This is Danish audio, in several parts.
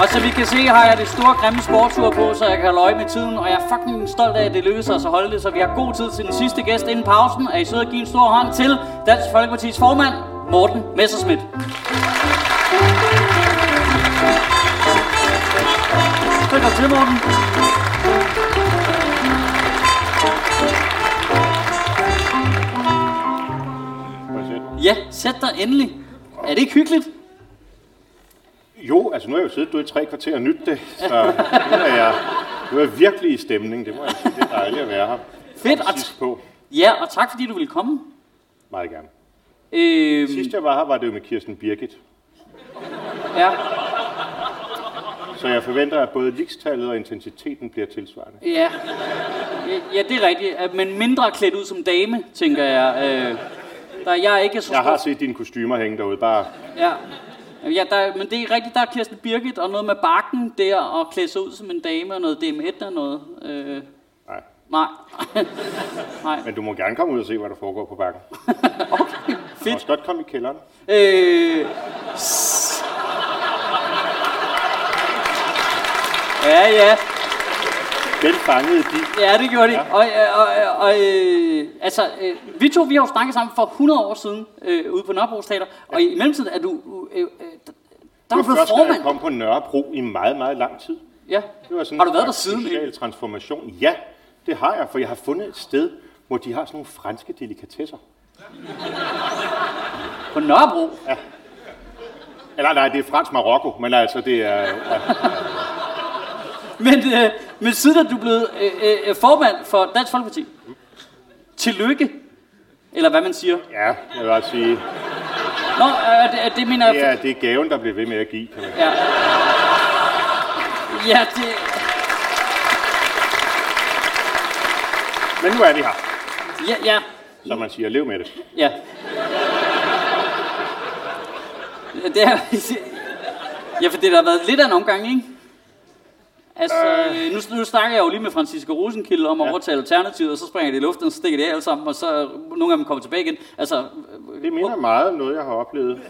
Og så vi kan se, har jeg det store grimme sportsur på, så jeg kan holde øje med tiden. Og jeg er fucking stolt af, at det lykkedes os at holde det, så vi har god tid til den sidste gæst inden pausen. Er I søde at give en stor hånd til Dansk Folkeparti's formand, Morten Messerschmidt. Godt til, Morten. Ja, sæt dig endelig. Er det ikke hyggeligt? Jo, altså nu har jeg jo siddet du i tre kvarter og nyt det, så nu er jeg, nu er jeg virkelig i stemning. Det må jeg sige, det er dejligt at være her. Fedt, Kom og på. Ja, og tak fordi du ville komme. Meget gerne. Øhm, Sidst jeg var her, var det jo med Kirsten Birgit. ja, Så jeg forventer, at både likstallet og intensiteten bliver tilsvarende. ja. Ja, det er rigtigt. at- Men mindre klædt ud som dame, tænker jeg. Øh, der, jeg er ikke så Jeg har set dine kostymer hænge derude, bare Ja. Ja, der, men det er rigtigt, der er Kirsten Birgit og noget med bakken der, og klæde sig ud som en dame og noget DM1 og noget. Øh, nej. nej. nej. Men du må gerne komme ud og se, hvad der foregår på bakken. Okay, Du må fedt. også godt komme i kælderen. Øh, s- ja, ja. Den fangede de. Ja, det gjorde de. Ja. Og, og, og, og øh, altså, øh, vi to, vi har jo snakket sammen for 100 år siden øh, ude på Nørrebro Teater, og i mellemtiden er du, øh, øh, der, er du var gang, jeg kom på Nørrebro i meget, meget lang tid. Ja. Det var sådan Har du været der siden? Social transformation. Ja, det har jeg, for jeg har fundet et sted, hvor de har sådan nogle franske delikatesser. På Nørrebro? Eller nej, det er fransk Marokko, men altså det er... Ja, Men, øh, men siden er du blevet øh, øh, formand for Dansk Folkeparti. Tillykke. Eller hvad man siger. ja jeg vil bare sige, Nå, øh, det, det mener jeg... er, det er gaven, der bliver ved med at give. Kan man. Ja. Ja, det... Men nu er vi her, Ja, ja, som man siger. Lev med det. ja. Det er... Ja, for det har været lidt af en omgang, ikke? Altså, øh. nu, nu snakker jeg jo lige med Franziska Rosenkilde om at Ja. overtale Alternativet, og så springer de i luften, og så stikker de af alle sammen, og så nogle af dem kommer tilbage igen. Altså, Det minder meget om noget, jeg har oplevet.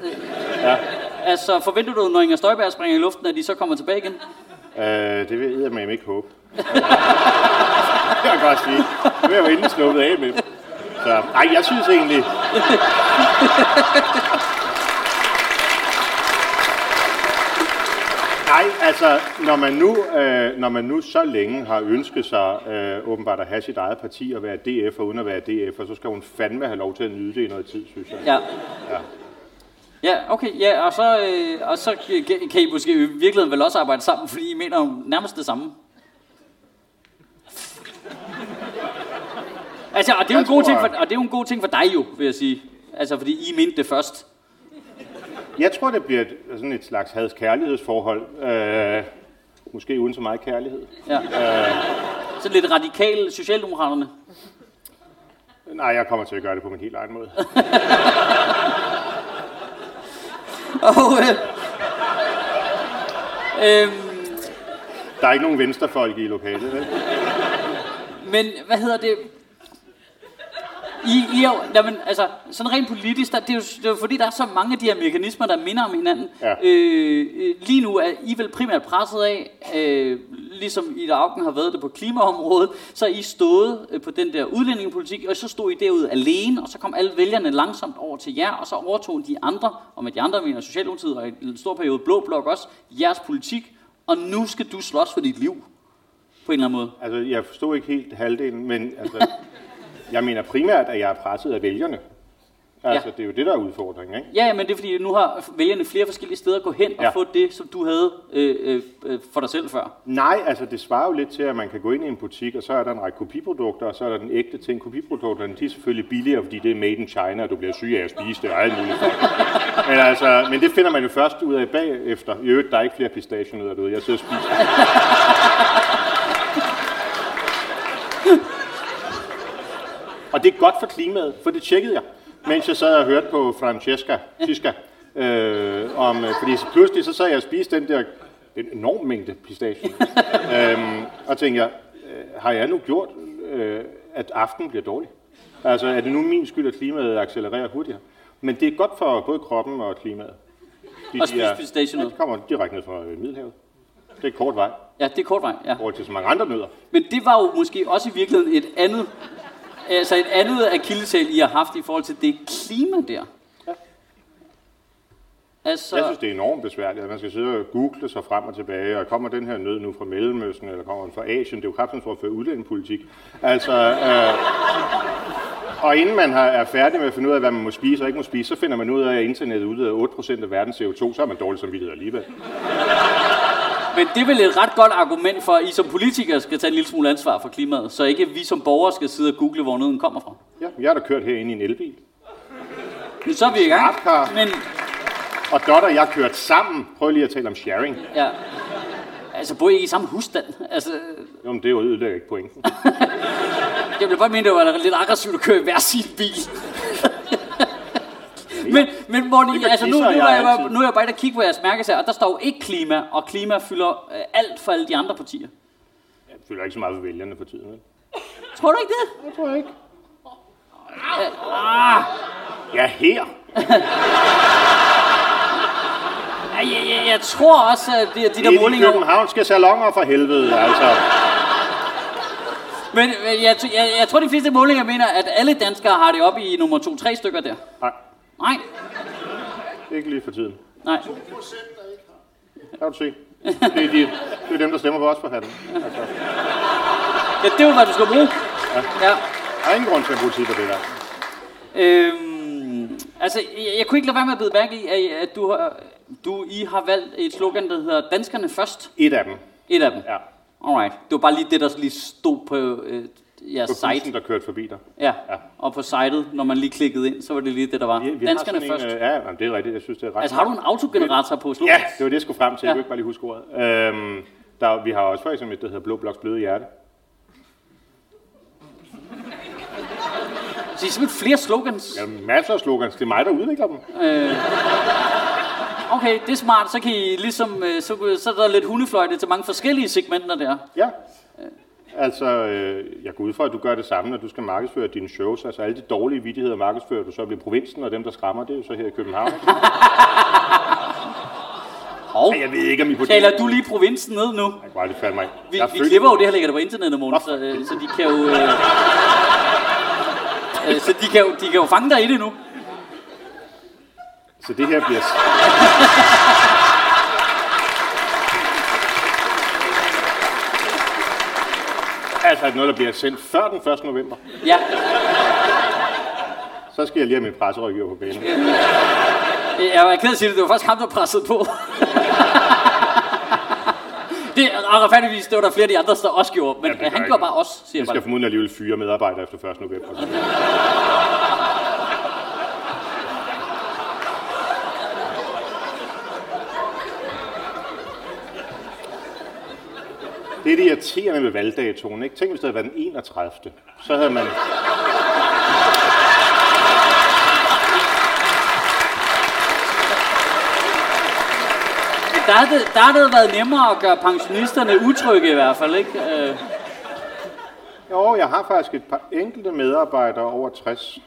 Ja, altså forventer du, når Inger Støjberg springer i luften, at de så kommer tilbage igen? øh, det vil jeg med ikke håbe. det kan jeg godt sige. Nu er jeg jo endelig sluppet af med. Så, ej, jeg synes egentlig... Nej, altså, når man, nu, øh, når man nu så længe har ønsket sig øh, åbenbart at have sit eget parti og være DF og uden at være DF, så skal hun fandme have lov til at nyde det i noget tid, synes jeg. Ja. Ja. Ja, okay, ja, og så, øh, og så kan- I måske i virkeligheden vel også arbejde sammen, fordi I mener jo nærmest det samme. Altså, og det, er jo en god ting for, og det er jo en god ting for dig jo, vil jeg sige. Altså, fordi I mente det først. Jeg tror, det bliver et, sådan et slags hads-kærlighedsforhold. Øh, måske uden så meget kærlighed. Ja. Så lidt radikal Socialdemokraterne. Nej, jeg kommer til at gøre det på min helt egen måde. Og, øh, øhm, Der er ikke nogen venstrefolk i lokalet, vel? Men hvad hedder det? I, I er jo, jamen, altså, sådan rent politisk, der, det, er jo, det er jo fordi, der er så mange af de her mekanismer, der minder om hinanden. Ja. Øh, øh, lige nu er I vel primært presset af, øh, ligesom Ida Augen har været det på klimaområdet, så er I stået øh, på den der udlændingepolitik, og så stod I derude alene, og så kom alle vælgerne langsomt over til jer, og så overtog de andre, og med de andre mener Socialdemokratiet, og i en stor periode Blå Blok også, jeres politik, og nu skal du slås for dit liv, på en eller anden måde. Altså, jeg forstod ikke helt halvdelen, men altså, jeg mener primært, at jeg er presset af vælgerne. Altså, Ja. det er jo det, der er udfordringen, ikke? Ja, men det er fordi, nu har vælgerne flere forskellige steder at gå hen og Ja. få det, som du havde øh, øh, øh, for dig selv før. Nej, altså det svarer jo lidt til, at man kan gå ind i en butik, og så er der en række kopiprodukter, og så er der den ægte ting. Kopiprodukterne, de er selvfølgelig billigere, fordi det er made in China, og du bliver syg af at spise det og alt muligt. Men, altså, men det finder man jo først ud af bagefter. I øvrigt, der er ikke flere pistachionødder derude. Jeg sidder og spiser. Og det er godt for klimaet, for det tjekkede jeg, mens jeg sad og hørte på Francesca, Siska, øh, om, øh, fordi så pludselig så sad jeg og spiste den der en enorm mængde pistachio. øhm, og tænkte jeg, øh, har jeg nu gjort, øh, at aften bliver dårlig? Altså, er det nu min skyld, at klimaet accelererer hurtigere? Men det er godt for både kroppen og klimaet. De, Og spise pistachio ja, de kommer direkte ned fra øh, Middelhavet. Det er kort vej, Ja, det er kort vej, ja. forhold til så mange andre nødder. Men det var jo måske også i virkeligheden et andet, altså et andet akilleshæl, I har haft i forhold til det klima der. Ja. Altså, Jeg synes, det er enormt besværligt, at man skal sidde og google sig frem og tilbage, og kommer den her nød nu fra Mellemøsten, eller kommer den fra Asien? Det er jo kraftigt for at føre udlændingepolitik. Altså, øh, og inden man har, er færdig med at finde ud af, hvad man må spise og ikke må spise, så finder man ud af, at internettet udleder 8% af verdens CO2, så er man dårlig samvittighed alligevel. Men det er vel et ret godt argument for, at I som politikere skal tage en lille smule ansvar for klimaet, så ikke vi som borgere skal sidde og google, hvor nøden kommer fra. Ja, jeg har da kørt herinde i en elbil. Men så er vi i gang. Men, Og Dot og jeg kørt sammen. Prøv lige at tale om sharing. ja. Altså, bor I ikke i samme husstand? Altså, Jo, men det er jo ødelægger ikke pointen. jeg vil bare mene, det var lidt aggressivt at køre i hver sin bil. Men, men Morten, altså nu, nu, og er jeg jeg, nu er jeg bare og kigge på jeres mærkesager, og der står jo ikke klima, og klima fylder øh, alt for alle de andre partier. Jeg føler ikke så meget for vælgerne for tiden. vel? Tror du ikke det? Jeg tror ikke. Ah, Ja, her. jeg, jeg, jeg, jeg tror også, at de, de der Det er de målinger... københavnske salonger for helvede, altså. Men øh, jeg, jeg, jeg tror, de fleste målinger mener, at alle danskere har det op i nummer 2-3 stykker der. Nej, Nej, ikke lige for tiden. nej. Kan du se? Det er, de, det er dem, der stemmer på os for hatten. Altså, Ja, det jo, hvad du skal bruge. Ja. der er ingen grund til at bruge tid på det der. Øhm, altså, jeg, jeg kunne ikke lade være med at bide mærke i, at, at du, har, du, I har valgt et slogan, der hedder Danskerne først. Et af dem. Et af dem. Ja. Alright. Det var bare lige det, der lige stod på øh, jeres På site. bussen, der kørte forbi dig. Ja. Ja. Og på sitet, når man lige klikkede ind, så var det lige det, der var. Vi, vi Danskerne har først. en, øh, ja, jamen, det er rigtigt. Jeg synes, det er ret. Altså, har du en autogenerator på slogan? Ja, det var det, jeg skulle frem til. Jeg Ja. kunne ikke bare lige huske ordet. Øhm, der, vi har også for eksempel et, der hedder Blå Bloks Bløde Hjerte. Så I har simpelthen flere slogans? Er masser af slogans. Det er mig, der udvikler dem. Okay, det er smart. Så kan I ligesom, øh, så, så er der lidt hundefløjte til mange forskellige segmenter der. Ja. Altså, øh, jeg går ud fra, at du gør det samme, når du skal markedsføre dine shows. Altså, alle de dårlige vidigheder markedsfører du så ved provinsen, og dem, der skræmmer, det er jo så her i København. ikke? Og Jeg ved ikke, om I på taler du lige provinsen ned nu? Jeg kan aldrig falde mig. Vi, vi klipper jo det her, lægger det på internettet, Måne, så, øh, så de kan jo... Øh, øh, så de kan, jo, de kan jo fange dig i det nu. Så det her bliver... Det noget, der bliver sendt før den 1. november? Ja, Så skal jeg lige have min presserådgiver på banen. Jeg var ked af at sige det, det var faktisk ham, der pressede på. det, og retfærdigvis, det var der flere af de andre, der også gjorde, men Ja, han gjorde bare os, siger Jeg skal formodentlig alligevel fyre medarbejdere efter 1. november. Det er det irriterende med valgdatoen. Ikke? Tænk, hvis det havde været den 31. Så havde man... Der har, det, der har det været nemmere at gøre pensionisterne utrygge i hvert fald, ikke? Øh, Jo, jeg har faktisk et par enkelte medarbejdere over 60.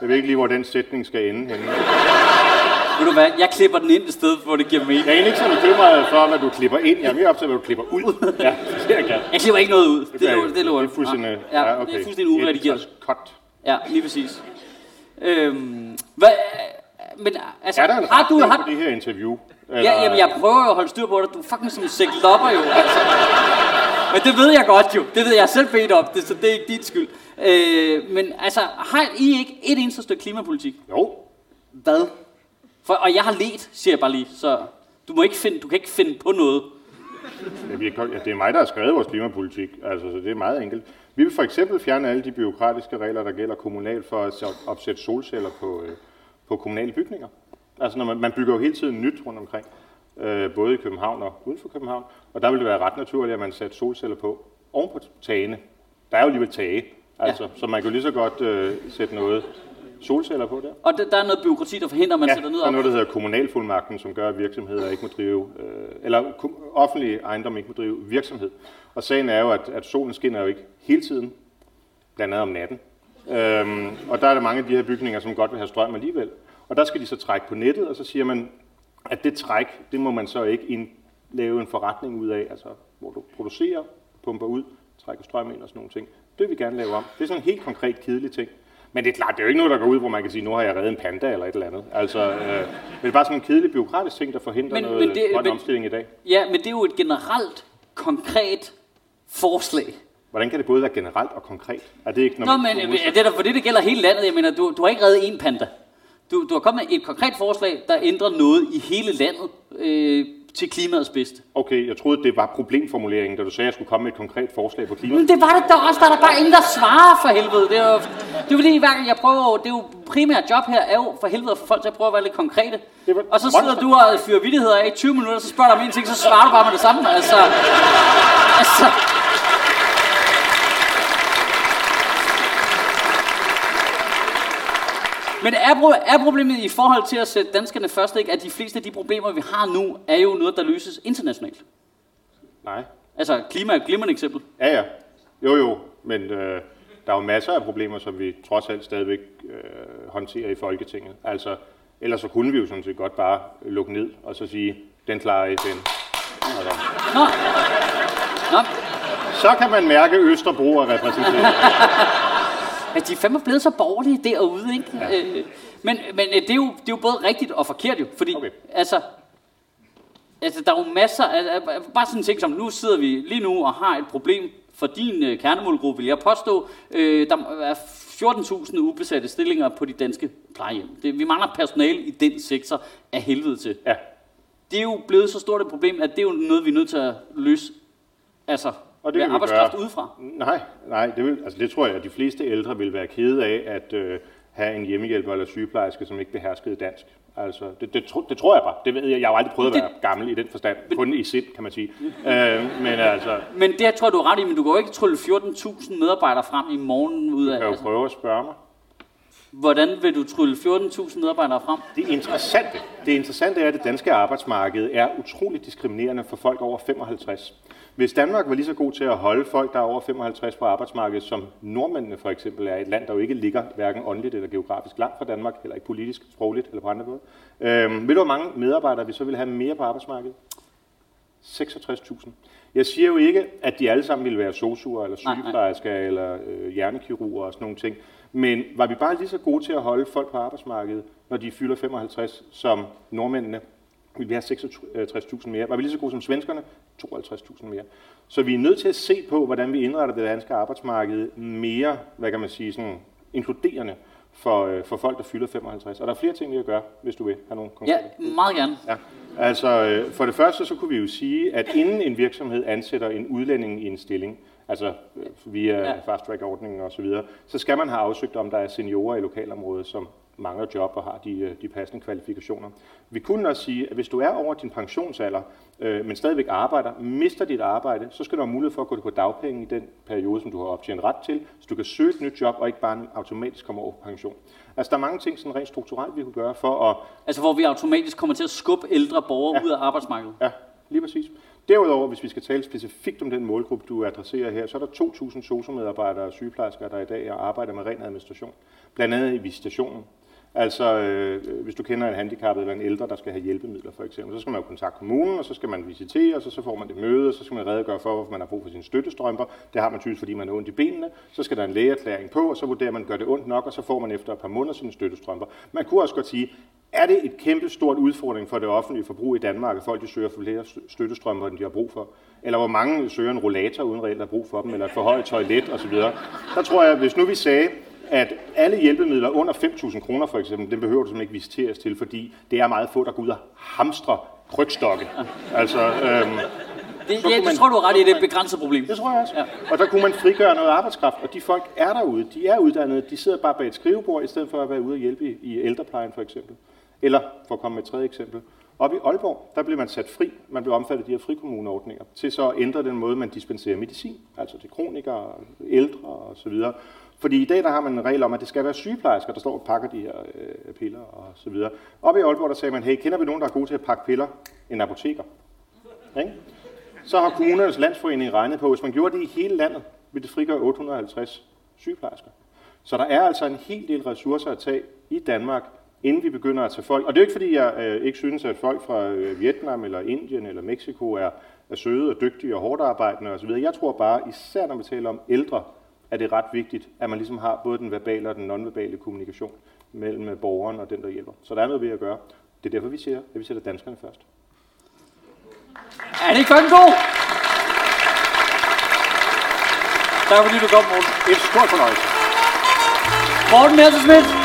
Jeg ved ikke lige, hvor den sætning skal ende henne. Ved du hvad, jeg klipper den ind et sted, hvor det giver mening. Jeg er egentlig ikke så bekymret for, hvad du klipper ind. Jeg er mere optaget hvad du klipper ud. Ja, det er jeg gerne. Jeg klipper ikke noget ud. Det, det, jeg. det, det det er fuldstændig, Ja, det er fuldstændig uredigeret. Et cut. Ja, lige præcis. Øhm, hvad, men altså, Er der en har du, har, på det her interview? Eller, ja, jamen, jeg prøver at holde styr på dig. Du er fucking som en sæk lopper jo. Altså. Men det ved jeg godt jo. Det ved jeg selv bedt om, det, så det er ikke din skyld. Øh, men altså, har I ikke et eneste stykke klimapolitik? Jo, Hvad? For, og jeg har let, siger jeg bare lige, så du, må ikke finde, du kan ikke finde på noget. Ja, vi er, det er mig, der har skrevet vores klimapolitik, altså, så det er meget enkelt. Vi vil for eksempel fjerne alle de byråkratiske regler, der gælder kommunalt for at sæt- opsætte solceller på, øh, på kommunale bygninger. Altså, når man, man bygger jo hele tiden nyt rundt omkring, øh, både i København og uden for København, og der vil det være ret naturligt, at man sætter solceller på oven på tagene. der er jo alligevel tage, altså, ja. så man kan lige så godt øh, sætte noget solceller på der. Og der, der er noget byråkrati, der forhindrer, at man Ja, sætter ned der er op. noget, der hedder kommunalfuldmagten, som gør, at virksomheder ikke må drive, øh, eller offentlige ejendom ikke må drive virksomhed. Og sagen er jo, at, at solen skinner jo ikke hele tiden, blandt andet om natten. Øhm, og der er der mange af de her bygninger, som godt vil have strøm alligevel. Og der skal de så trække på nettet, og så siger man, at det træk, det må man så ikke ind, lave en forretning ud af, altså hvor du producerer, pumper ud, trækker strøm ind og sådan nogle ting. Det vil vi gerne lave om. Det er sådan en helt konkret kedelig ting. Men det er klart, det er jo ikke noget, der går ud, hvor man kan sige, nu har jeg reddet en panda eller et eller andet. Altså, øh, det er bare sådan en kedelig byråkratisk ting, der forhindrer Men- men, men noget det- grøn men- omstilling i dag. Ja, men det er jo et generelt, konkret forslag. Hvordan kan det både være generelt og konkret? Er det ikke, når Nå, man- men øh, det er da for det, det gælder hele landet. Jeg mener, du, du har ikke reddet en panda. Du, du har kommet med et konkret forslag, der ændrer noget i hele landet øh, til klimaets bedste. Okay, jeg troede, det var problemformuleringen, da du sagde, at jeg skulle komme med et konkret forslag på klima. Men det var det da også, der er der bare ingen, der svarer for helvede. Det er jo, det er fordi, hver gang jeg prøver, det er jo primært job her, er jo for helvede få folk til at prøve at være lidt konkrete. Var- Og så sidder du og fyrer vittigheder af i 20 minutter, så spørger du om en ting, så svarer du bare med det samme. Altså, altså, Men er, pro- er problemet i forhold til at sætte danskerne først, ikke, at de fleste af de problemer, vi har nu, er jo noget, der løses internationalt? Nej. Altså, klima er et glimrende eksempel. Ja, ja. Jo, jo. Men øh, der er jo masser af problemer, som vi trods alt stadigvæk øh, håndterer i Folketinget. Altså, ellers så kunne vi jo sådan set godt bare lukke ned og så sige, den klarer FN. Altså, Nå, Nå så kan man mærke, at Østerbro er repræsenteret. at de er fandme blevet så borgerlige derude, ikke? Ja. Øh, men men øh, det, er jo, det er jo både rigtigt og forkert jo, fordi Okay. altså, altså, der er jo masser af, af, bare sådan en ting som, nu sidder vi lige nu og har et problem for din øh, kernemålgruppe, vil jeg påstå. Øh, der er 14.000 ubesatte stillinger på de danske plejehjem. Det, vi mangler personale i den sektor af helvede til. Ja, Det er jo blevet så stort et problem, at det er jo noget, vi er nødt til at løse. Altså, Og det med arbejdskraft gøre. udefra. Nej, nej, det, vil, altså det tror jeg, at de fleste ældre vil være kede af, at øh, have en hjemmehjælper eller sygeplejerske, som ikke beherskede dansk. Altså, det, det, tro, det tror jeg bare. Det ved jeg. Jeg har aldrig prøvet at Det- være gammel i den forstand. Kun i sind, kan man sige. Øh, men altså, Men det her tror jeg, du er ret i, men du jo ikke trylle 14.000 medarbejdere frem i morgen ud af. jeg kan jo Altså, prøve at spørge mig. Hvordan vil du trylle 14.000 medarbejdere frem? Det interessante, det interessante er, at det danske arbejdsmarked er utroligt diskriminerende for folk over 55. Hvis Danmark var lige så god til at holde folk, der er over 55 på arbejdsmarkedet, som nordmændene for eksempel er, et land, der jo ikke ligger hverken åndeligt eller geografisk langt fra Danmark, heller ikke politisk, sprogligt eller på andre måder. Øhm, ved du, hvor mange medarbejdere vi så vil have mere på arbejdsmarkedet? 66.000. Jeg siger jo ikke, at de alle sammen ville være sosuer eller sygeplejersker eller øh, hjernekirurger og sådan nogle ting. Men var vi bare lige så gode til at holde folk på arbejdsmarkedet, når de fylder 55, som nordmændene, ville vi have 66.000 mere. Var vi lige så gode som svenskerne? 52.000 mere. Så vi er nødt til at se på, hvordan vi indretter det danske arbejdsmarked mere, hvad kan man sige, sådan inkluderende for, øh, for folk, der fylder 55. Og der er flere ting, vi kan gøre, hvis du vil have nogle Ja, konkrete. meget gerne. Ja, altså øh, for det første så kunne vi jo sige, at inden en virksomhed ansætter en udlænding i en stilling, altså via Ja. ja. fast track ordningen og så videre, så skal man have afsøgt, om der er seniorer i lokalområdet, som mangler job og har de, øh, de passende kvalifikationer. Vi kunne også sige, at hvis du er over din pensionsalder, øh, men stadigvæk arbejder, mister dit arbejde, så skal du have mulighed for at gå på dagpenge i den periode, som du har optjent ret til, så du kan søge et nyt job og ikke bare automatisk komme over på pension. Altså der er mange ting sådan rent strukturelt, vi kunne gøre for at Altså, hvor vi automatisk kommer til at skubbe ældre borgere Ja. ud af arbejdsmarkedet. Ja, lige præcis. Derudover, hvis vi skal tale specifikt om den målgruppe, du adresserer her, så er der 2.000 sosu-medarbejdere og sygeplejersker, der i dag arbejder med ren administration. Blandt andet i visitationen. Altså, øh, hvis du kender en handicappet eller en ældre, der skal have hjælpemidler for eksempel, så skal man jo kontakte kommunen, og så skal man visitere, og så, så får man det møde, og så skal man redegøre for, hvorfor man har brug for sine støttestrømper. Det har man typisk, fordi man har ondt i benene. Så skal der en lægeerklæring på, og så vurderer man, gør det ondt nok, og så får man efter et par måneder sine støttestrømper. Man kunne også godt sige, er det et kæmpe stort udfordring for det offentlige forbrug i Danmark, at folk de søger for flere støttestrømper, end de har brug for? Eller hvor mange søger en rollator uden reelt at brug for dem, eller et forhøjet toilet osv.? Der tror jeg, hvis nu vi sagde, at alle hjælpemidler under 5.000 kroner for eksempel, den behøver du simpelthen ikke visiteres til, fordi det er meget få, der går ud og hamstrer krykstokke. Altså, øhm, Det, det, kunne det man- tror du er ret i, det er et begrænset problem. det tror jeg også. Ja. Og der kunne man frigøre noget arbejdskraft, og de folk er derude, de er uddannede, de sidder bare bag et skrivebord, i stedet for at være ude og hjælpe i, i ældreplejen for eksempel. Eller, for at komme med et tredje eksempel, Op i Aalborg, der blev man sat fri, man blev omfattet af de her frikommuneordninger, til så at ændre den måde, man dispenserer medicin, altså til kronikere, ældre og så videre. Fordi i dag der har man en regel om, at det skal være sygeplejersker, der står og pakker de her øh, piller og så videre. Op i Aalborg, der sagde man, hey, kender vi nogen, der er gode til at pakke piller? En apoteker. Ikke? Så har kommunernes landsforening regnet på, hvis man gjorde det i hele landet, ville det frigøre 850 sygeplejersker. Så der er altså en hel del ressourcer at tage i Danmark, inden vi begynder at tage folk. Og det er jo ikke fordi, jeg øh, ikke synes, at folk fra øh, Vietnam eller Indien eller Mexico er, er søde og dygtige og hårdt arbejdende osv. Jeg tror bare, især når vi taler om ældre, er det ret vigtigt, at man ligesom har både den verbale og den nonverbale kommunikation mellem borgeren og den, der hjælper. Så der er noget ved at gøre. Det er derfor, vi siger, at vi sætter danskerne først. Er det ikke fucking god? Tak fordi du kom, Morten. Et stort fornøjelse. Morten Messerschmidt,